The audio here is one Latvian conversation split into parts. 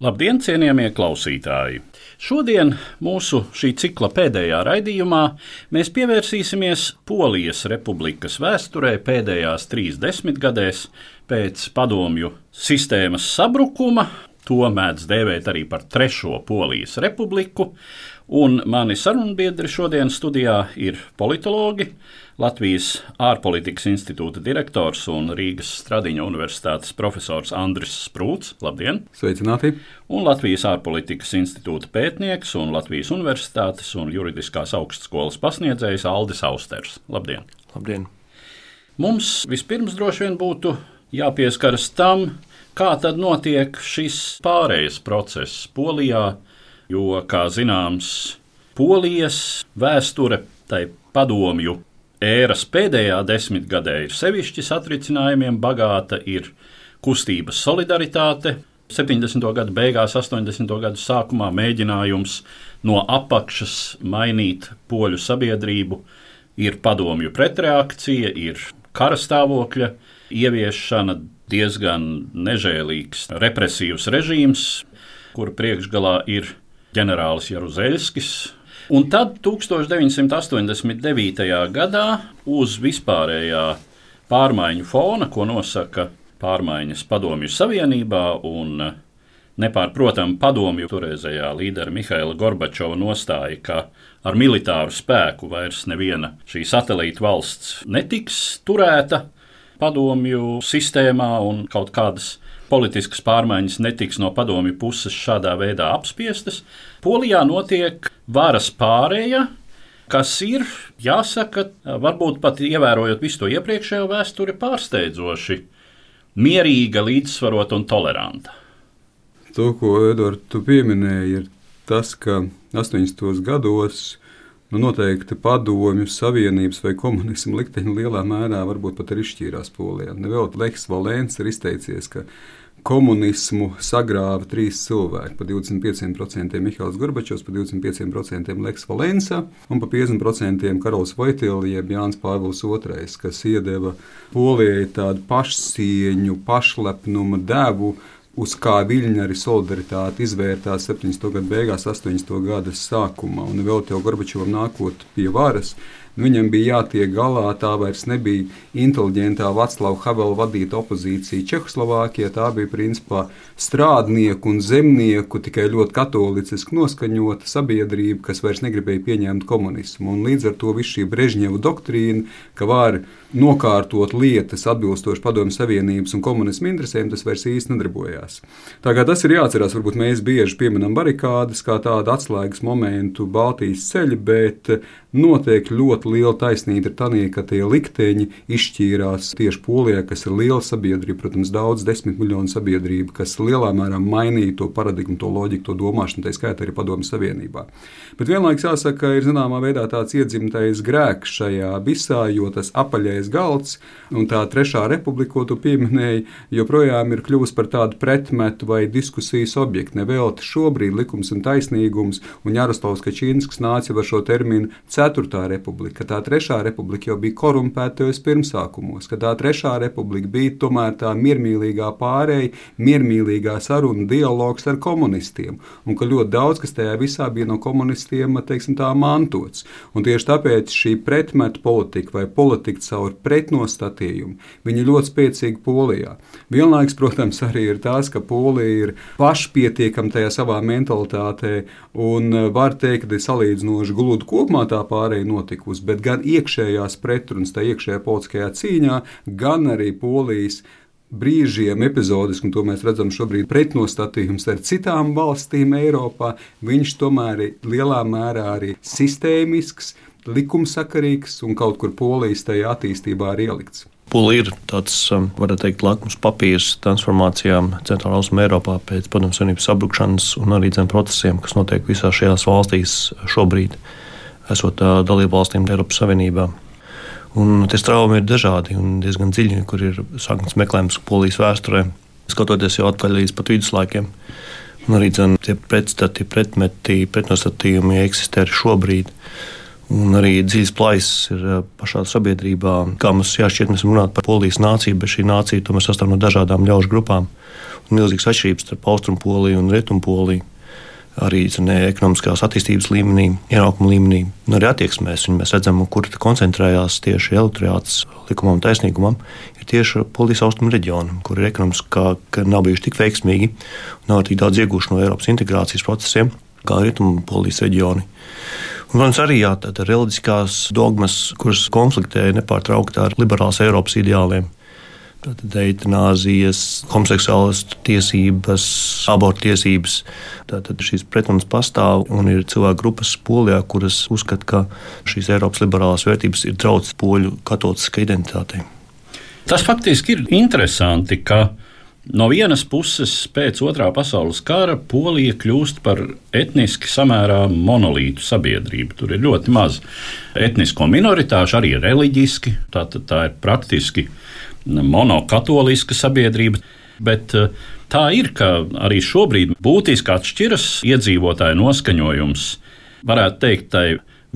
Labdien, cienījamie klausītāji! Šodien mūsu šī cikla pēdējā raidījumā mēs pievērsīsimies Polijas republikas vēsturē pēdējās trīs desmitgadēs pēc padomju sistēmas sabrukuma. To mēdz dēvēt arī par Trešo Polijas republiku, Un mani sarunbiedri šodien studijā ir politologi, Latvijas ārpolitikas institūta direktors un Rīgas Stradiņa universitātes profesors Andris Sprūts. Labdien! Sveicināti! Un Latvijas ārpolitikas institūta pētnieks un Latvijas universitātes un juridiskās augstskolas pasniedzējs Aldis Austers. Labdien! Labdien! Mums vispirms droši vien būtu jāpieskaras tam, kā tad notiek šis pārējais process Polijā jo, kā zināms, Polijas vēsture, tai padomju ēras pēdējā desmitgadē ir sevišķi satricinājumiem bagāta, ir kustības solidaritāte. 70. gadu beigās, 80. gadu sākumā mēģinājums no apakšas mainīt poļu sabiedrību, ir padomju pretreakcija, ir kara stāvokļa ieviešana, diezgan nežēlīgs represīvs režīms, kura priekšgalā ir ģenerālis Jaruzelskis. Un tad 1989. gadā uz vispārējā pārmaiņu fona, ko nosaka pārmaiņas Padomju Savienībā un nepārprotami padomju toreizējā līdera Mihaila Gorbačova nostāja, ka ar militāru spēku vairs neviena šī satelīta valsts netiks turēta padomju sistēmā un kaut kādas politiskas pārmaiņas netiks no padomju puses šādā veidā apspiestas. Polijā notiek varas pārēja, kas ir, jāsaka, varbūt pat ievērojot visu to iepriekšējo vēsturi, pārsteidzoši mierīga, līdzsvarota un toleranta. To, ko Edvards pieminēja, ir tas, ka 80. gados nu, noteikti padomju savienības vai komunismu likteņi lielā mērā varbūt pat ir izšķīrās Polijā. Nevēl Leks Valēns ir izteicies, ka komunismu sagrāva trīs cilvēki. Pa 25% Mihāls Gorbačovs, pa 25% Leks Valensa un pa 50% Karols Voitila, jeb Jānis Pāvils II, kas iedeva Polijai tādu pašcieņu, pašlepnumu devu. Uz kā viļņa arī solidaritāte izvērtās 70. gada beigās, 80. gada sākumā, un vēl te Gorbačovam nākot pie varas, Viņam bija jātiek galā, tā vairs nebija inteliģentā Vaclava Havela vadīta opozīcija Čehoslovākijā. Tā bija principā strādnieku un zemnieku, tikai ļoti katoliciski noskaņota sabiedrība, kas vairs negribēja pieņemt komunismu. Un līdz ar to viss šī Brežņeva doktrīna, ka var nokārtot lietas atbilstoši Padomju Savienības un komunismu interesēm, tas vairs īsti nedarbojās. Tā kā tas ir jāatcerās, varbūt mēs bieži pieminam barikādas kā tādu atslēgas momentu Baltijas ceļa, bet noteikti ļoti liela taisnība ir tā, ka tie likteņi izšķīrās tieši Polijā, kas ir liela sabiedrība, protams, daudz desmit miljonu sabiedrība, kas lielā mērā mainīja to paradigmu, to loģiku, to domāšanu, tā skaitā arī Padomju Savienībā. Bet vienlaikus jāsaka, ka ir zināmā veidā tāds iedzimtais grēks šajā visā, jo tas apaļais galds un tā trešā republika, ko tu pieminēji, joprojām ir kļuvusi par tādu pretmetu vai diskusijas objektu. Nevelti šobrīd likums un taisnīgums un Jaroslavs Kačīnskis nāca ar šo terminu Ceturtā republika ka tā trešā republika jau bija korumpētajos pirmsākumos, ka tā trešā republika bija tomēr tā miermīlīgā pārēja, miermīlīgā saruna dialogs ar komunistiem, un ka ļoti daudz kas tajā visā bija no komunistiem teiksim, tā, mantots. Un tieši tāpēc šī pretmetu politika vai politika caur pretnostatījumu, viņi ļoti spēcīgi Polijā. Vienlaiks, protams, arī ir tas, ka Polija ir pašpietiekama tajā savā mentalitātē un var teikt, ka ir salīdzinoši gludi kopumā tā pārēja notikusi, bet gan iekšējās pretrunas, tā iekšējā politiskajā cīņā, gan arī Polijas brīžiem, epizodiski, un to mēs redzam šobrīd, pretnostatījums ar citām valstīm Eiropā, viņš tomēr ir lielā mērā arī sistēmisks, likumsakarīgs un kaut kur polijas tajā attīstībā arī ielikts. Polija ir tāds, um, varētu teikt, lakmus papīrs transformācijām Centrālā Austrumē Eiropā pēc Padomju Savienības sabrukšanas un arī zem procesiem, kas notiek visās šajās valstīs šobrīd, esot dalību valstīm Eiropas Savienībā. Un tie straumi ir dažādi un diezgan dziļi, kur ir saknes meklējums polijas vēsturē, skatoties jau atpakaļ līdz pat viduslaikiem. Un arī dzen, tie pretstati, pretmeti, pretnostatījumi eksistē arī šobrīd. Un arī dziļas plaisas ir pašā sabiedrībā. Kā mums jāšķiet, mēs runājam par polijas nāciju, bet šī nācija tomēr sastāv no dažādām ļaužu grupām. Un milzīgas atšķirības starp Austrumu Poliju un Rietumu Poliju arī ne, ekonomiskās attīstības līmenī, ienākuma līmenī, un arī attieksmēs. Un mēs redzam, kur koncentrējās tieši elektorāts likumam un taisnīgumam, ir tieši Polijas austrumu reģiona, kur ir ekonomiski nav bijuši tik veiksmīgi nav tik daudz iegūši no Eiropas integrācijas procesiem kā rietumu Polijas reģioni. Un, protams, arī jā, reliģiskās dogmas, kuras konfliktē nepārtraukti ar liberālās Eiropas ideāliem. Tātad eitanāzijas, homoseksuālas tiesības, abortu tiesības. Tātad šīs pretrunas pastāv un ir cilvēku grupas polijā, kuras uzskata, ka šīs Eiropas liberālās vērtības ir drauds poļu katoliskai identitātei. Tas faktiski ir interesanti, ka no vienas puses pēc otrā pasaules kara Polija kļūst par etniski samērā monolītu sabiedrību. Tur ir ļoti maz etnisko minoritāšu, arī reliģiski. Tā, tā ir praktiski monokatoliska sabiedrība. Bet eh, tā ir, ka arī šobrīd būtiski atšķiras iedzīvotāju noskaņojums. Varētu teikt, tai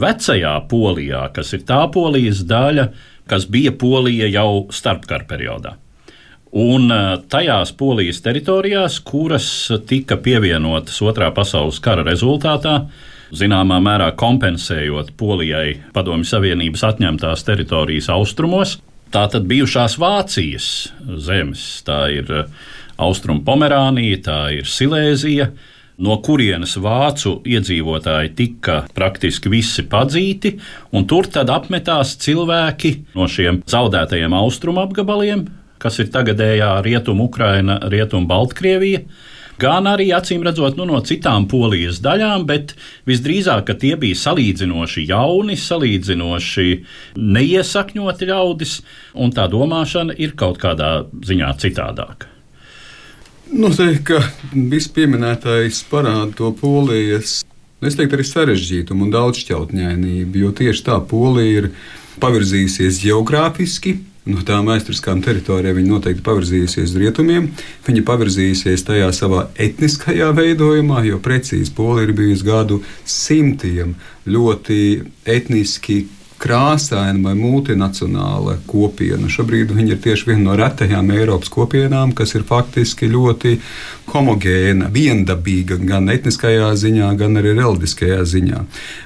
vecajā polijā, kas ir tā polijas daļa, kas bija polija jau starpkara periodā. Un eh, tajās polijas teritorijās, kuras tika pievienotas Otrā pasaules kara rezultātā, zināmā mērā kompensējot Polijai Padomju Savienības atņemtās teritorijas austrumos, Tā tad bijušās Vācijas zemes, tā ir eh, Austrum Pomerānija, tā ir Silēzija, no kurienes vācu iedzīvotāji tika praktiski visi padzīti, un tur tad apmetās cilvēki no šiem zaudētajiem austrumu apgabaliem, kas ir tagadējā Rietumu Ukraina, Rietumu Baltkrievija gan arī acīm redzot nu, no citām polijas daļām, bet visdrīzāk tie bija salīdzinoši jauni, salīdzinoši neiesakņoti ļaudis, un tā domāšana ir kaut kādā ziņā citādāka. Noteikti, ka viss pieminētais parāda to polijas, es teiktu, arī sarežģītumu un daudzšķautņainību, jo tieši tā polija ir pavirzījusies geogrāfiski, no tām vēsturiskām teritorijām viņa noteikti pavirzījusies uz rietumiem. Viņa pavirzījusies tajā savā etniskajā veidojumā, jo precīzi Polija ir bijusi gadu simtiem ļoti etniski krāsaina vai multinacionāla kopiena. Šobrīd viņa ir tieši viena no retajām Eiropas kopienām, kas ir faktiski ļoti homogēna, viendabīga gan etniskajā ziņā, gan arī reliģiskajā ziņā.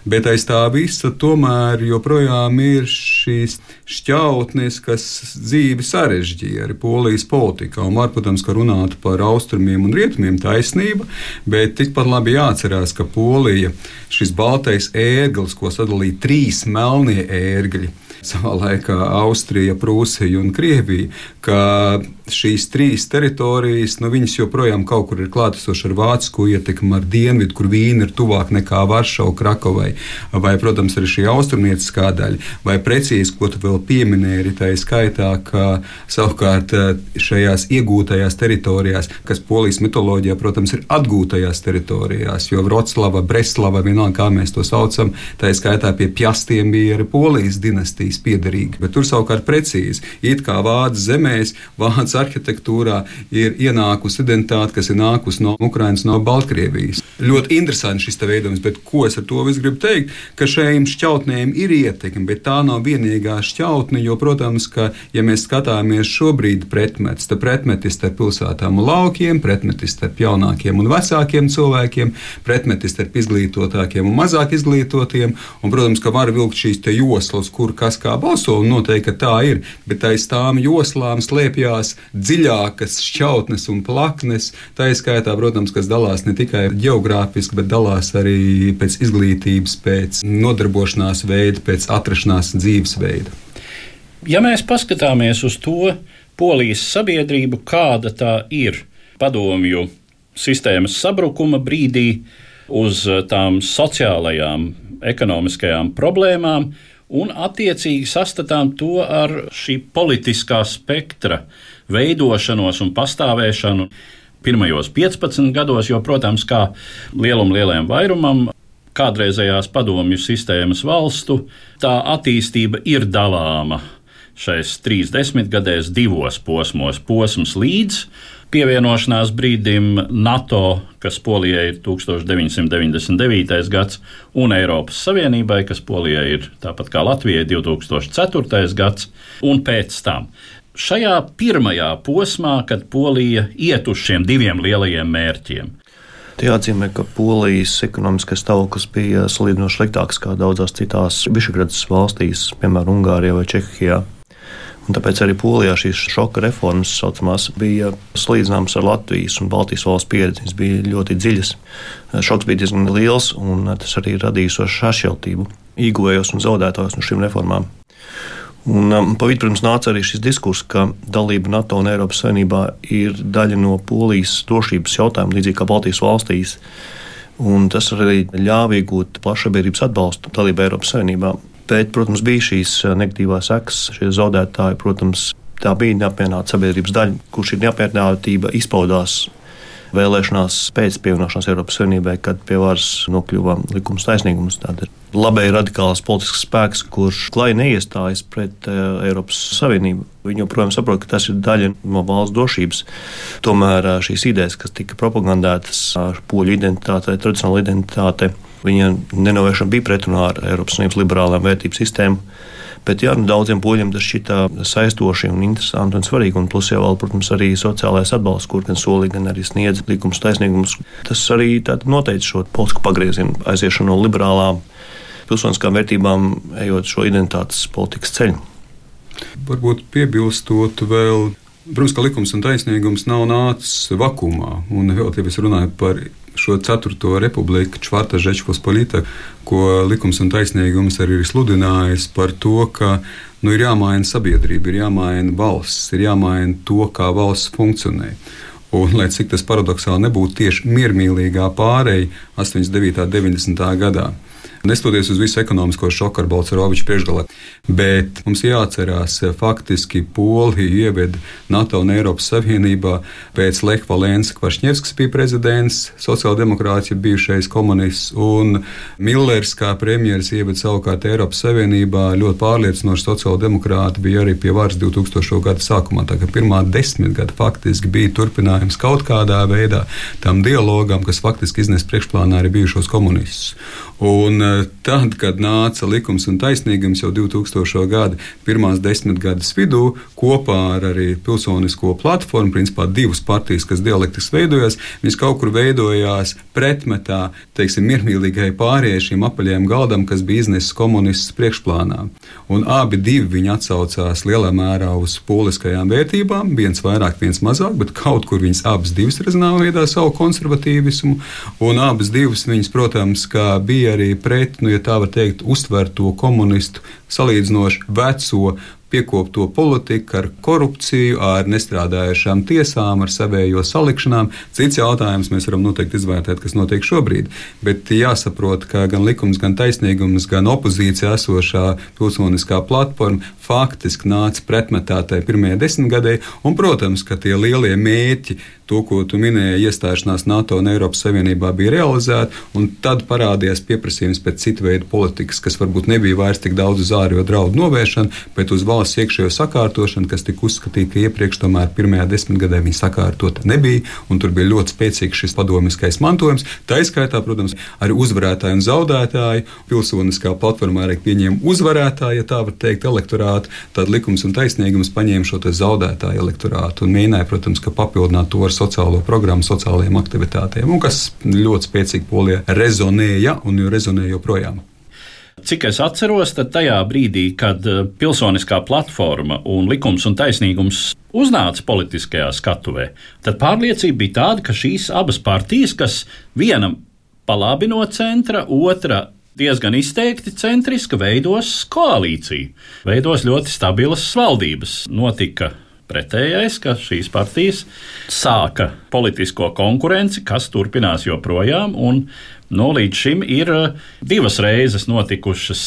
Bet aiz tā visa tomēr joprojām ir šīs šķautnes, kas dzīvi sarežģīja arī polijas politikā. Un var, protams, ka runāt par austrumiem un rietumiem taisnība, bet tikpat labi jāatcerās, ka Polija šis baltais ērglis, ko sadalīja trīs melnie é, é e, savā laikā Austrija, Prūsija un Krievija, ka šīs trīs teritorijas, nu, viņas joprojām kaut kur ir klātesošas ar vācu ietekmi, ar dienvidu, kur vīna ir tuvāk nekā Varšava, Krakovai, vai, protams, arī šī austrumnieciskā daļa, vai precīzi, ko tu vēl pieminēji, arī tā skaitā, ka savukārt eh, šajās iegūtajās teritorijās, kas polijas mitoloģijā, protams, ir atgūtajās teritorijās, jo Vroclava, Breslava, vienalga kā mēs to saucam, tā skaitā pie pjastiem bija arī polijas dinastija nācijas piederīgi. Bet tur savukārt precīzi, it kā vācu zemēs, vācu arhitektūrā ir ienākusi identitāte, kas ir nākusi no Ukrainas, no Baltkrievijas. Ļoti interesants šis veidojums, bet ko es ar to visu gribu teikt? Ka šiem šķautnēm ir ietekme, bet tā nav vienīgā šķautne, jo, protams, ka, ja mēs skatāmies šobrīd pretmetis, tad pretmetis starp pilsētām un laukiem, pretmetis starp jaunākiem un vecākiem cilvēkiem, pretmetis starp izglītotākiem un mazāk izglītotiem, un, protams, ka var vilkt šīs joslas, kur kas kā balso, un noteikti tā ir, bet aiz tām joslām slēpjas dziļākas šķautnes un plaknes, tā izskaitā, protams, kas dalās ne tikai geogrāfiski, bet dalās arī pēc izglītības, pēc nodarbošanās veida, pēc atrašanās dzīvesveida. Ja mēs paskatāmies uz to polijas sabiedrību, kāda tā ir padomju sistēmas sabrukuma brīdī, uz tām sociālajām, ekonomiskajām problēmām, un attiecīgi sastatām to ar šī politiskā spektra veidošanos un pastāvēšanu pirmajos 15 gados, jo, protams, kā lielam, lielam vairumam kādreizējās padomju sistēmas valstu, tā attīstība ir dalāma šais trīs desmitgadēs divos posmos. Posms līdz pievienošanās brīdim NATO, kas Polijai ir 1999. gads, un Eiropas Savienībai, kas Polijai ir tāpat kā Latvijai 2004. gads, un pēc tam šajā pirmajā posmā, kad Polija iet uz šiem diviem lielajiem mērķiem. Jāatzīmē, ka Polijas ekonomiskais stāvoklis bija salīdzinoši sliktāks nekā daudzās citās Višegradas valstīs, piemēram, Ungārijā vai Čehijā. Tāpēc arī Polijā šīs šoka reformas saucamās, bija salīdzināmas ar Latvijas un Baltijas valsts pieredzi. Viņas bija ļoti dziļas. Šoks bija diezgan liels, un tas arī radīja sašķeltību, ieguvējos un zaudētājos no šīm reformām. Un, um, pa vidu, protams, nāca arī šis diskurss, ka dalība NATO un Eiropas Savienībā ir daļa no polijas drošības jautājuma, līdzīgi kā Baltijas valstīs. Un tas arī ļāva iegūt plašsabiedrības atbalstu dalībai Eiropas Savienībā. Bet, protams, bija šīs uh, negatīvās sekas, šie zaudētāji. Protams, tā bija neapmierināta sabiedrības daļa, kur šī neapmierinātība izpaudās vēlēšanās pēc pievienošanās Eiropas Savienībai, kad pie varas nokļuva likums taisnīgums. Tāda ir labēji radikāls politisks spēks, kurš klāji neiestājas pret uh, Eiropas Savienību. Viņi joprojām saprot, ka tas ir daļa no valsts drošības. Tomēr uh, šīs idejas, kas tika propagandētas ar poļu identitāti, tradicionālu identitāti, viņa nenovēršana bija pretrunā ar Eiropas Savienības liberālām vērtību sistēmu. Bet jā, nu, daudziem poļiem tas šķita saistoši un interesanti un svarīgi. Un plus jau, vēl, protams, arī sociālais atbalsts, kur gan solīja, gan arī sniedz likums taisnīgums. Tas arī noteica šo politisku pagriezienu, aiziešanu no liberālām pilsoniskām vērtībām, ejot šo identitātes politikas ceļu. Varbūt piebilstot vēl Protams, ka likums un taisnīgums nav nācis vakumā. Un vēl te es runāju par šo ceturto republiku, Čvarta Žečpospolita, ko likums un taisnīgums arī ir sludinājis par to, ka nu, ir jāmaina sabiedrība, ir jāmaina valsts, ir jāmaina to, kā valsts funkcionē. Un, lai cik tas paradoxāli nebūtu, tieši miermīlīgā pārēja 89. un 90. gadā nestoties uz visu ekonomisko šoku ar Bolsonaroviču priekšgalā. Bet mums jāatcerās, faktiski Polija ieveda NATO un Eiropas Savienībā pēc Leha Valensa Kvašņevskis bija prezidents, sociāldemokrāts ir bijušais komunists, un Millers kā premjeras ieveda savukārt Eiropas Savienībā ļoti pārliecinoši sociāldemokrāti bija arī pie varas 2000. gada sākumā. Tā kā pirmā desmitgada faktiski bija turpinājums kaut kādā veidā tam dialogam, kas faktiski iznes priekšplānā arī bijušos komunistus. Un eh, tad, kad nāca likums un taisnīgums jau 2000. gada pirmās desmitgades vidū, kopā ar arī pilsonisko platformu, principā divas partijas, kas dialektiski veidojās, viņas kaut kur veidojās pretmetā, teiksim, miermīlīgai pārējai šim apaļajam galdam, kas bija iznesis komunistus priekšplānā. Un abi divi viņi atsaucās lielā mērā uz poliskajām vērtībām, viens vairāk, viens mazāk, bet kaut kur viņas abas divas rezināja veidā savu konservatīvismu, un abas divas viņas, protams, bija bija arī pret, nu, ja tā var teikt, uztverto komunistu salīdzinoši veco piekopto politiku, ar korupciju, ar nestrādājušām tiesām, ar savējo salikšanām. Cits jautājums mēs varam noteikti izvērtēt, kas notiek šobrīd. Bet jāsaprot, ka gan likums, gan taisnīgums, gan opozīcija esošā pilsoniskā platforma faktiski nāca pretmetā tai pirmajai desmitgadē. Un, protams, ka tie lielie mērķi, to, ko tu minēji, iestāšanās NATO un Eiropas Savienībā bija realizēti, un tad parādījās pieprasījums pēc citu veidu politikas, kas varbūt nebija vairs tik daudz uz ārējo draudu novēršanu, bet uz valsts iekšējo sakārtošanu, kas tika uzskatīta, ka iepriekš tomēr pirmajā desmitgadē viņa sakārtota nebija, un tur bija ļoti spēcīgs šis padomiskais mantojums. Tā izskaitā, protams, arī uzvarētāju un zaudētāju pilsoniskā platformā arī pieņēma uzvarētāju, ja tā var teikt, elektorātu, tad likums un taisnīgums paņēma šo zaudētāju elektorātu un mēģināja, protams, papildināt to ar sociālo programmu, sociālajiem aktivitātēm, un kas ļoti spēcīgi polijā rezonēja un rezonē joprojām. Cik es atceros, tad tajā brīdī, kad eh, pilsoniskā platforma un likums un taisnīgums uznāca politiskajā skatuvē, tad pārliecība bija tāda, ka šīs abas partijas, kas viena pa labi no centra, otra diezgan izteikti centriska, veidos koalīciju, veidos ļoti stabilas valdības. Notika pretējais, ka šīs partijas sāka politisko konkurenci, kas turpinās joprojām, un nu, līdz šim ir eh, divas reizes notikušas.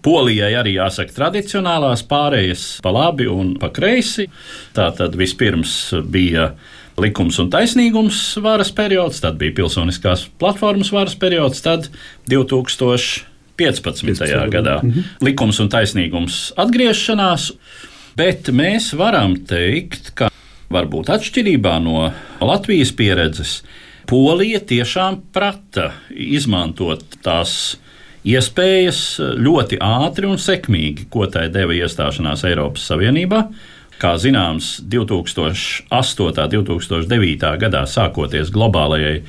Polijai arī jāsaka tradicionālās pārējas pa labi un pa kreisi. Tā tad vispirms bija likums un taisnīgums varas periods, tad bija pilsoniskās platformas varas periods, tad 2015. 15. gadā mhm. likums un taisnīgums atgriešanās. Bet mēs varam teikt, ka varbūt atšķirībā no Latvijas pieredzes, Polija tiešām prata izmantot tās iespējas ļoti ātri un sekmīgi, ko tai deva iestāšanās Eiropas Savienībā. Kā zināms, 2008. un 2009. gadā sākoties globālajai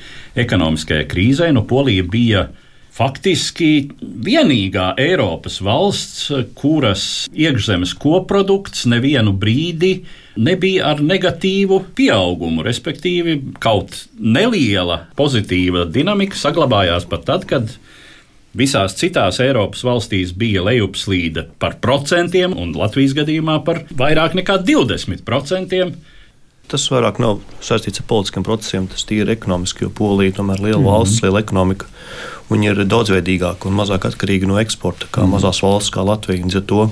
ekonomiskajai krīzei, nu, Polija bija faktiski vienīgā Eiropas valsts, kuras iekšzemes koprodukts nevienu brīdi nebija ar negatīvu pieaugumu. Respektīvi, kaut neliela pozitīva dinamika saglabājās pat tad, kad Visās citās Eiropas valstīs bija lejupslīde par procentiem, un Latvijas gadījumā par vairāk nekā 20%. Tas vairāk nav saistīts ar politiskiem procesiem, tas ir ekonomiski, jo Polija tomēr ir liela mm. valsts, liela ekonomika. Viņi ir daudzveidīgāki un mazāk atkarīgi no eksporta, kā mm. mazās valsts, kā Latvija. Līdz ar to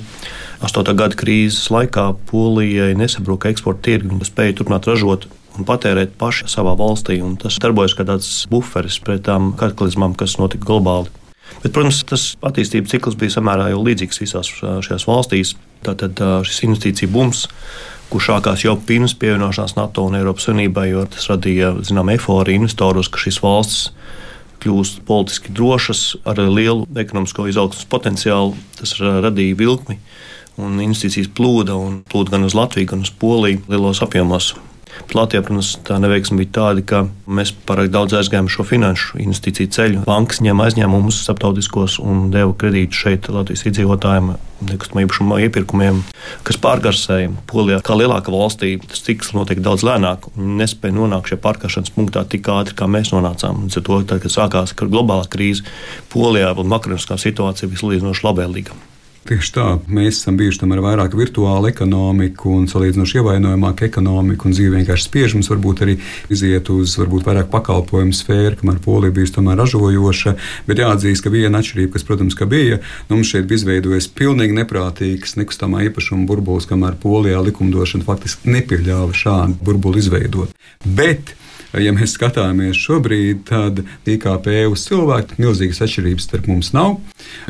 8. gada krīzes laikā Polijai nesabruka eksporta tirgi un spēja turpināt ražot un patērēt paši savā valstī. Tas darbojas kā tāds buferis pret tām kataklizmām, kas notika globāli. Bet, protams, tas attīstības cikls bija samērā līdzīgs visās šajās valstīs. Tātad šis investīcija bums, kurš sākās jau pirms pievienošanās NATO un Eiropas Savienībai, jo tas radīja zinām eforiju investorus, ka šīs valstis kļūst politiski drošas, ar lielu ekonomisko izaugsmas potenciālu. Tas radīja vilkli un investīcijas plūda, un plūda gan uz Latviju, gan uz Poliju lielos apjomos. Latvijā, protams, tā neveiksme bija tāda, ka mēs pārāk daudz aizgājām šo finanšu investīciju ceļu. Bankas ņem aizņēmumus starptautiskos un deva kredītus šeit Latvijas iedzīvotājiem, nekustamā īpašuma iepirkumiem, kas pārgarsēja. Polijā, kā lielākā valstī, tas cikls notiek daudz lēnāk un nespēja nonākt šajā pārkaršanas punktā tik ātri, kā mēs nonācām. Līdz ar to, tad, kad sākās globālā krīze, Polijā un makroekonomiskā situācija bija salīdzinoši labvēlīga. Tieši tā, mēs esam bijuši tam ar vairāk virtuālu ekonomiku un salīdzinoši ievainojamāku ekonomiku, un dzīve vienkārši spiež mums varbūt arī iziet uz varbūt vairāk pakalpojumu sfēru, kamēr Polija bijusi tomēr ražojoša. Bet jāatzīst, ka viena atšķirība, kas, protams, ka bija, nu, mums šeit bija izveidojies pilnīgi neprātīgs nekustamā īpašuma burbulis, kamēr Polijā likumdošana faktiski nepieļāva šādu burbuli izveidot. Bet ja mēs skatāmies šobrīd, tad IKP uz cilvēku milzīgas atšķirības starp mums nav.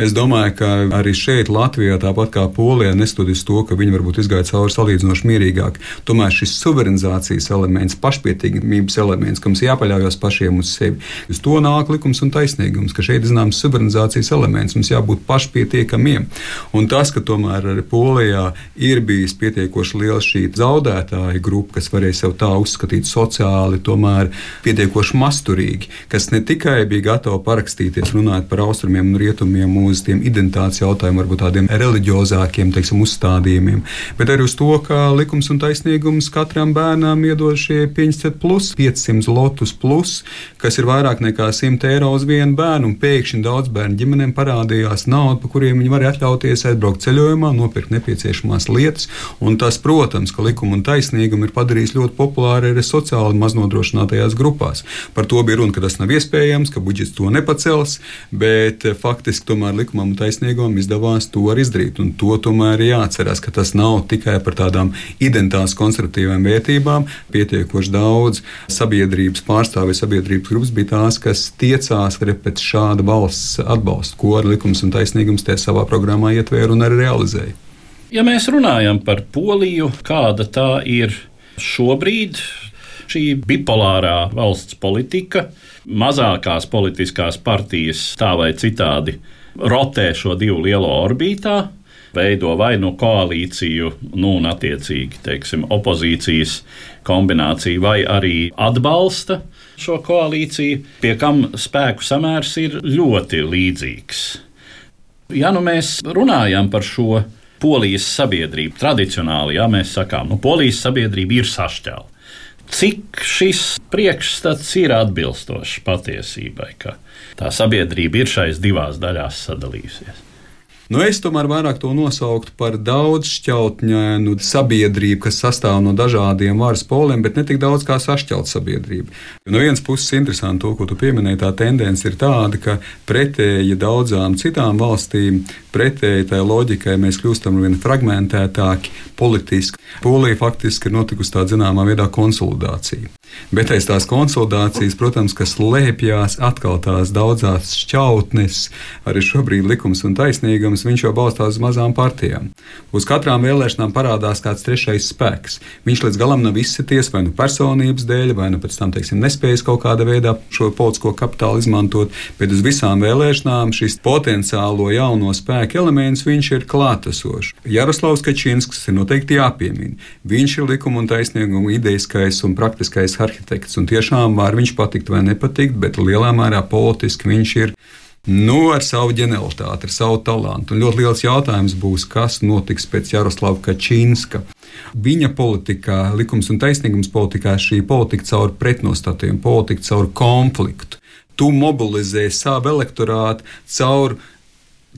Es domāju, ka arī šeit, Latvijā, tāpat kā Polijā, neskatoties to, ka viņi varbūt izgāja cauri salīdzinoši mierīgāk, tomēr šis suverenizācijas elements, pašpietiekamības elements, ka mums jāpaļaujas pašiem uz sevi, uz to nāk likums un taisnīgums, ka šeit ir zināms suverenizācijas elements, mums jābūt pašpietiekamiem. Un tas, ka tomēr arī Polijā ir bijis pietiekoši liela šī zaudētāja grupa, kas varēja sev tā uzskatīt sociāli, tomēr pietiekoši masturīgi, kas ne tikai bija gatavi parakstīties, runāt par austrumiem un rietumiem jautājumiem, uz tiem identitātes jautājumiem, varbūt tādiem reliģiozākiem teiksim, uzstādījumiem, bet arī uz to, ka likums un taisnīgums katram bērnam iedod šie 500 plus 500 lotus plus, kas ir vairāk nekā 100 eiro uz vienu bērnu, pēkšņi daudz bērnu ģimenēm parādījās nauda, pa kuriem viņi var atļauties aizbraukt ceļojumā, nopirkt nepieciešamās lietas, un tas, protams, ka likuma un taisnīguma ir padarījis ļoti populāru arī sociāli maznodrošinātajās grupās. Par to bija runa, ka tas nav iespējams, ka budžets to nepacels, bet faktiski tomēr likumam un taisnīgumam izdevās to arī izdarīt. Un to tomēr ir jāatcerās, ka tas nav tikai par tādām identitātes konservatīvām vērtībām. Pietiekoši daudz sabiedrības pārstāvju, sabiedrības grupas bija tās, kas tiecās arī pēc šāda valsts atbalsta, ko arī likums un taisnīgums te savā programmā ietvēra un arī realizēja. Ja mēs runājam par Poliju, kāda tā ir šobrīd, šī bipolārā valsts politika, mazākās politiskās partijas tā vai citādi rotē šo divu lielo orbītā, veido vai nu koalīciju, nu, un attiecīgi teiksim, opozīcijas kombināciju, vai arī atbalsta šo koalīciju, pie kam spēku samērs ir ļoti līdzīgs. Ja nu mēs runājam par šo polijas sabiedrību, tradicionāli, ja mēs sakām, nu, polijas sabiedrība ir sašķelta cik šis priekšstats ir atbilstošs patiesībai, ka tā sabiedrība ir šais divās daļās sadalījusies. Nu, es tomēr vairāk to nosauktu par daudzšķautņainu sabiedrību, kas sastāv no dažādiem varas poliem, bet ne tik daudz kā sašķelta sabiedrība. Jo no vienas puses, interesanti to, ko tu pieminēji, tā tendence ir tāda, ka pretēji daudzām citām valstīm, pretēji tai loģikai, mēs kļūstam vien fragmentētāki politiski. Polija faktiski ir notikusi tā zināmā veidā konsolidācija. Bet aiz tās konsolidācijas, protams, kas slēpjas atkal tās daudzās šķautnes, arī šobrīd likums un taisnīgums, viņš jau balstās uz mazām partijām. Uz katrām vēlēšanām parādās kāds trešais spēks. Viņš līdz galam nav izsities vai nu personības dēļ, vai nu pēc tam, teiksim, nespējas kaut kādā veidā šo politisko kapitālu izmantot, bet uz visām vēlēšanām šis potenciālo jauno spēku elements viņš ir klātesošs. Jaroslavs Kačinskis ir noteikti jāpiemina. Viņš ir likuma un taisnīguma ideiskais un praktiskais arhitekts. Un tiešām var viņš patikt vai nepatikt, bet lielā mērā politiski viņš ir. Nu, ar savu ģenialitāti, ar savu talantu. Un ļoti liels jautājums būs, kas notiks pēc Jaroslava Kačinska. Viņa politikā, likums un taisnīgums politikā, šī politika caur pretnostatiem, politika caur konfliktu. Tu mobilizē savu elektorātu caur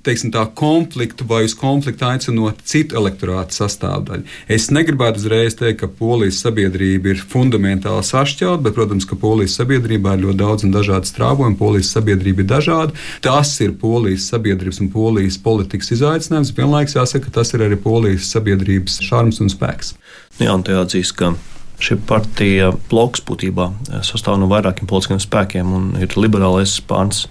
teiksim, tā, konfliktu vai uz konfliktu aicinot citu elektorātu sastāvdaļu. Es negribētu uzreiz teikt, ka polijas sabiedrība ir fundamentāli sašķelta, bet, protams, ka polijas sabiedrībā ir ļoti daudz un dažādi strāvojumi. Polijas sabiedrība ir dažāda. Tas ir polijas sabiedrības un polijas politikas izaicinājums. Vienlaikus jāsaka, ka tas ir arī polijas sabiedrības šarms un spēks. Jā, un te atzīst, ka šī partija bloks būtībā sastāv no vairākiem politiskiem spēkiem un ir liberālais spārns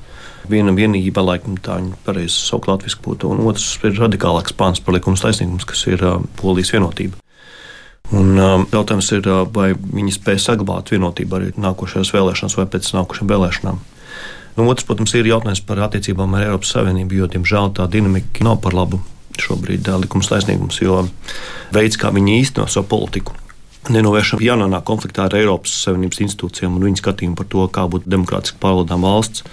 Viena vienība, laikam tā viņa pareizi saukt latviešu būtu, un otrs ir radikālāks pāns par likums taisnīgums, kas ir uh, polijas vienotība. Un, uh, jautājums ir, uh, vai viņi spēj saglabāt vienotību arī nākošajās vēlēšanās vai pēc nākošajām vēlēšanām. Nu, otrs, protams, ir jautājums par attiecībām ar Eiropas Savienību, jo, diemžēl, tā dinamika nav par labu šobrīd likums taisnīgums, jo veids, kā viņi īsteno savu politiku, nenovēršami jānonāk konfliktā ar Eiropas Savienības institūcijām un viņu skatījumu par to, kā būtu demokrātiski pārvaldām valsts.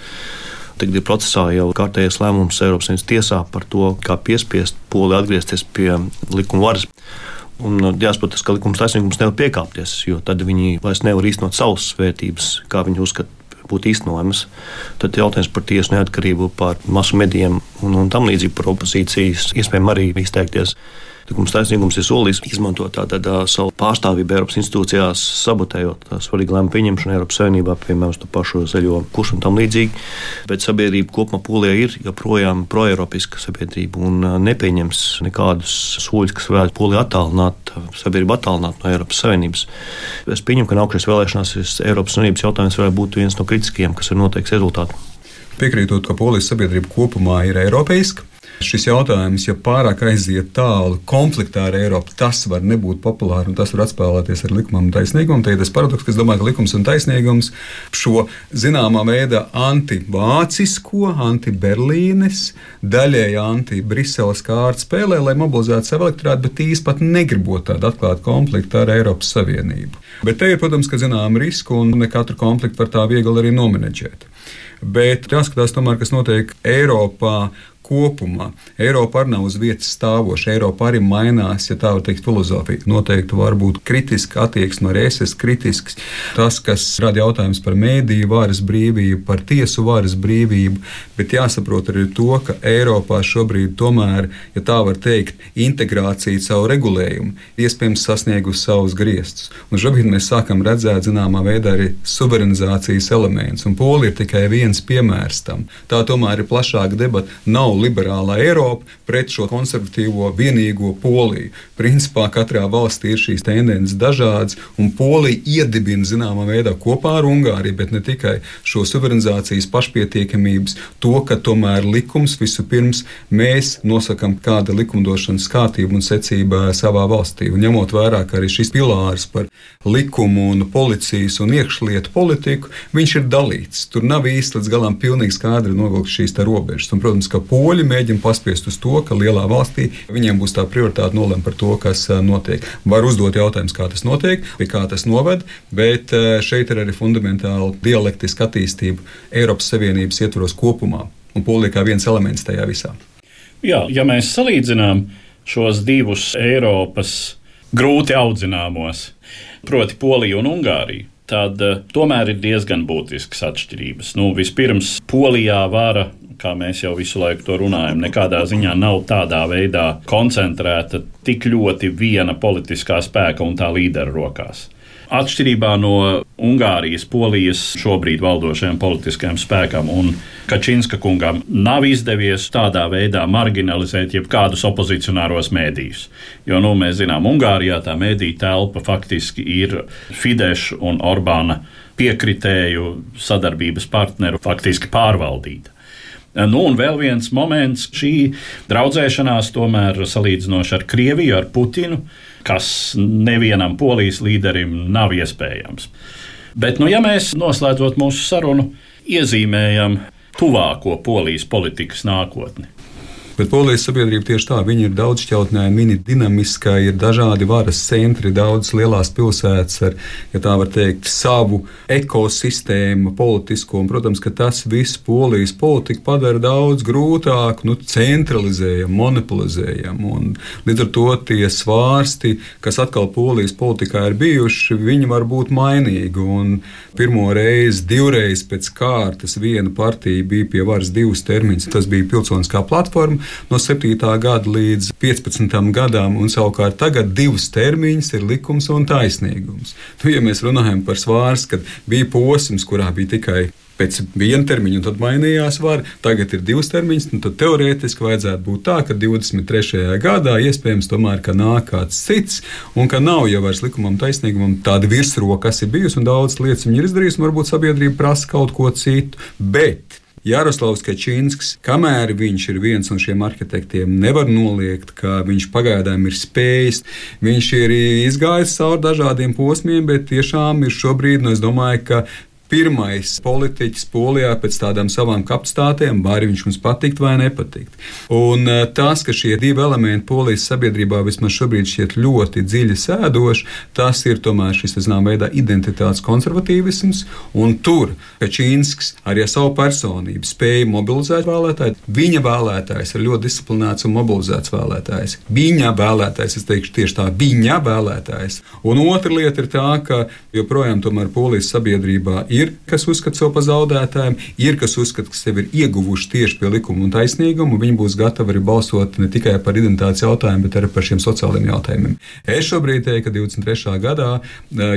Tagad ir procesā jau kārtējais lēmums Eiropas Savienības tiesā par to, kā piespiest Poli atgriezties pie likuma varas. Un jāsaprot, ka likums taisnīgums nevar piekāpties, jo tad viņi vairs nevar īstenot savas vērtības, kā viņi uzskata būtu īstenojamas. Tad jautājums par tiesu neatkarību, par masu medijiem un, un tam līdzīgi par opozīcijas iespējām arī izteikties. Likums taisnīgums ir solījis izmantot tātad, savu pārstāvību Eiropas institūcijās, sabotējot svarīgu lēmumu pieņemšanu Eiropas Savienībā, piemēram, to pašu zaļo kursu un tam līdzīgi. Bet sabiedrība kopumā Polijā ir joprojām proeiropiska sabiedrība un nepieņems nekādus soļus, kas varētu Poliju attālināt, sabiedrību attālināt no Eiropas Savienības. Es pieņemu, ka nākamajās vēlēšanās Eiropas Savienības jautājums varētu būt viens no kritiskiem, kas ir noteikts rezultāts. Piekrītot, ka polijas sabiedrība kopumā ir eiropeiska, Šis jautājums, ja pārāk aiziet tālu konfliktā ar Eiropu, tas var nebūt populārs un tas var atspēlēties ar likumam un taisnīgumu. Tad ir tas paradoks, ka es domāju, ka likums un taisnīgums šo zināmā veidā antivācisko, anti-Berlīnes, daļēji anti-Briseles kārtu spēlē, lai mobilizētu savu elektorātu, bet īsti pat negribot tādu atklātu konfliktu ar Eiropas Savienību. Bet te ir, protams, ka zinām risku un ne katru konfliktu var tā viegli arī nomenedžēt. Bet jāskatās tomēr, kas notiek Eiropā kopumā. Eiropa arī nav uz vietas stāvoša. Eiropa arī mainās, ja tā var teikt, filozofija. Noteikti var būt kritiska attieksme, arī es esmu kritisks. Tas, kas rada jautājumus par mēdīju varas brīvību, par tiesu varas brīvību, bet jāsaprot arī to, ka Eiropā šobrīd tomēr, ja tā var teikt, integrācija savu regulējumu iespējams sasniegusi savus griestus. Un šobrīd mēs sākam redzēt, zināmā veidā, arī suverenizācijas elements, un Polija ir tikai viens piemērs tam. Tā tomēr ir plašāka debata. Nav liberālā Eiropa pret šo konservatīvo vienīgo Poliju. Principā katrā valstī ir šīs tendences dažādas, un Polija iedibina zināmā veidā kopā ar Ungāriju, bet ne tikai šo suverenizācijas pašpietiekamības, to, ka tomēr likums vispirms mēs nosakām, kāda likumdošanas kārtība un secība savā valstī. Un ņemot vērā, arī šis pilārs par likumu un policijas un iekšlietu politiku, viņš ir dalīts. Tur nav īsti līdz galam pilnīgi skaidri novilkt šīs robežas. Un, protams, ka poļi mēģina paspiest uz to, ka lielā valstī viņiem būs tā prioritāte nolemt par to, kas notiek. Var uzdot jautājumus, kā tas notiek, pie kā tas noved, bet šeit ir arī fundamentāla dialektiska attīstība Eiropas Savienības ietvaros kopumā. Un polija kā viens elements tajā visā. Jā, ja mēs salīdzinām šos divus Eiropas grūti audzināmos, proti, Poliju un Ungāriju, tad uh, tomēr ir diezgan būtiskas atšķirības. Nu, vispirms, Polijā vara, kā mēs jau visu laiku to runājam, nekādā ziņā nav tādā veidā koncentrēta tik ļoti viena politiskā spēka un tā līdera rokās. Atšķirībā no Ungārijas, Polijas šobrīd valdošajam politiskajam spēkam un Kačinska kungam nav izdevies tādā veidā marginalizēt jebkādus opozicionāros mēdījus. Jo, nu, mēs zinām, Ungārijā tā mēdīja telpa faktiski ir Fidesz un Orbāna piekritēju sadarbības partneru faktiski pārvaldīta. Nu, un vēl viens moments, šī draudzēšanās, tomēr salīdzinoši ar Krieviju, ar Putinu, kas nevienam polijas līderim nav iespējams. Bet, nu, ja mēs noslēdzot mūsu sarunu, iezīmējam tuvāko polijas politikas nākotni, Bet polijas sabiedrība tieši tā, viņi ir daudzšķautnēji, viņi ir dinamiskā, ir dažādi varas centri, daudz lielās pilsētas ar, ja tā var teikt, savu ekosistēmu, politisko. Un, protams, ka tas viss polijas politiku padara daudz grūtāk, nu, centralizējam, monopolizējam. Un, līdz ar to tie svārsti, kas atkal polijas politikā ir bijuši, viņi var būt mainīgi. Un pirmo reizi, divreiz pēc kārtas viena partija bija pie varas divus termiņus. Tas bija pilsoniskā platforma no 7. gada līdz 15. gadam, un savukārt tagad divus termiņus ir likums un taisnīgums. Nu, ja mēs runājam par svārstu, kad bija posms, kurā bija tikai pēc viena termiņa, un tad mainījās vari. Tagad ir divas termiņas, un tad teorētiski vajadzētu būt tā, ka 23. gadā iespējams tomēr nāk kāds cits, un ka nav jau vairs likumam taisnīgumam tāda virsroka, kas ir bijusi, un daudz lietas viņi ir izdarījuši, un varbūt sabiedrība prasa kaut ko citu. Bet Jaroslavs Kačinskis, kamēr viņš ir viens no šiem arhitektiem, nevar noliegt, ka viņš pagaidām ir spējis. Viņš ir izgājis cauri dažādiem posmiem, bet tiešām ir šobrīd, nu, es domāju, ka pirmais politiķis Polijā pēc tādām savām kapacitātēm, vai viņš mums patikt vai nepatikt. Un eh, tas, ka šie divi elementi Polijas sabiedrībā vismaz šobrīd šķiet ļoti dziļi sēdoši, tas ir tomēr šis, zināmā veidā, identitātes konservatīvisms, un tur Kačīnskis arī ar savu personību spēja mobilizēt vēlētāju. Viņa vēlētājs ir ļoti disciplinēts un mobilizēts vēlētājs. Viņa vēlētājs, es teikšu tieši tā, viņa vēlētājs. Un otra lieta ir tā, ka joprojām tomēr Polijas sabiedrībā ir ir, kas uzskata sevi par zaudētājiem, ir, kas uzskata, ka sevi ir ieguvuši tieši pie likuma un taisnīguma, un viņi būs gatavi arī balsot ne tikai par identitātes jautājumu, bet arī par šiem sociālajiem jautājumiem. Es šobrīd teiktu, ka 23. gadā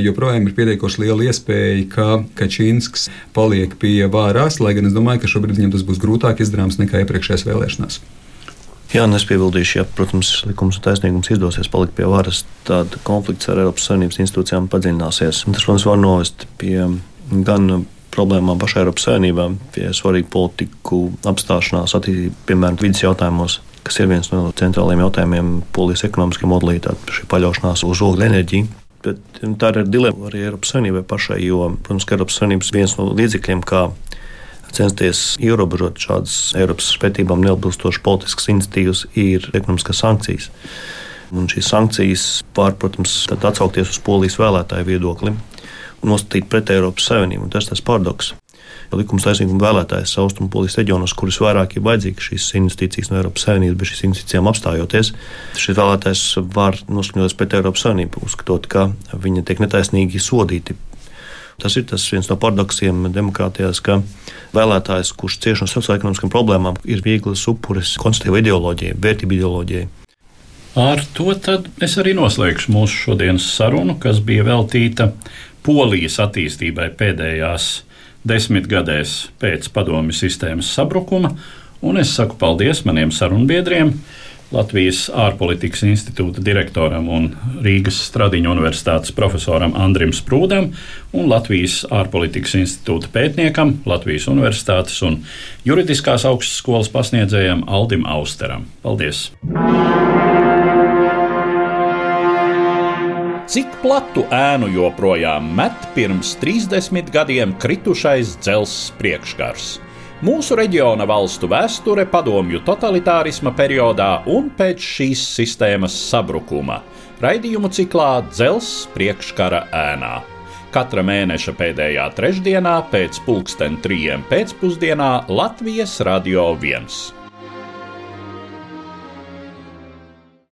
joprojām ir pietiekoši liela iespēja, ka Kačīnsks paliek pie vārās, lai gan es domāju, ka šobrīd viņam tas būs grūtāk izdarāms nekā iepriekšējās vēlēšanās. Jā, un es piebildīšu, ja, protams, likums un taisnīgums izdosies palikt pie varas, tad konflikts ar Eiropas Savienības institūcijām padziļināsies. Tas, protams, var novest pie gan problēmām pašā Eiropas Savienībā, pie svarīgu politiku apstāšanās, attīstības, piemēram, vidas jautājumos, kas ir viens no centrālajiem jautājumiem polijas ekonomiskajā modelī, tāda šī paļaušanās uz ogļu enerģiju. Bet nu, tā ir dilemma arī Eiropas Savienībai pašai, jo, protams, ka Eiropas Savienības viens no līdzekļiem, kā censties ierobežot šādas Eiropas spētībām neatbilstošas politiskas iniciatīvas, ir ekonomiskās sankcijas. Un šīs sankcijas var, protams, atsaukties uz polijas vēlētāju viedokli, nostīt pret Eiropas Savienību. Tas ir tas paradoks. likums taisnīguma vēlētājs Austrumpolijas reģionos, kurus vairāk ir vajadzīgas šīs investīcijas no Eiropas Savienības, bet šīs investīcijām apstājoties, šis vēlētājs var noskaņoties pret Eiropas Savienību, uzskatot, ka viņi tiek netaisnīgi sodīti. Tas ir tas viens no paradoksiem demokrātijās, ka vēlētājs, kurš cieš no sociālajām problēmām, ir viegls upuris konstruktīvai ideoloģijai, vērtību ideoloģijai. Ar to es arī noslēgšu mūsu šodienas sarunu, kas bija veltīta Polijas attīstībai pēdējās desmitgadēs pēc padomju sistēmas sabrukuma. Un es saku paldies maniem sarunbiedriem, Latvijas ārpolitikas institūta direktoram un Rīgas Stradiņu universitātes profesoram Andrim Sprūdam un Latvijas ārpolitikas institūta pētniekam, Latvijas universitātes un juridiskās augstskolas pasniedzējam Aldim Austeram. Paldies! Cik platu ēnu joprojām met pirms 30 gadiem kritušais dzelzs priekškars? Mūsu reģiona valstu vēsture padomju totalitārisma periodā un pēc šīs sistēmas sabrukuma - raidījumu ciklā Dzelzs priekškara ēnā. Katra mēneša pēdējā trešdienā pēc pulksten trijiem pēcpusdienā Latvijas Radio 1.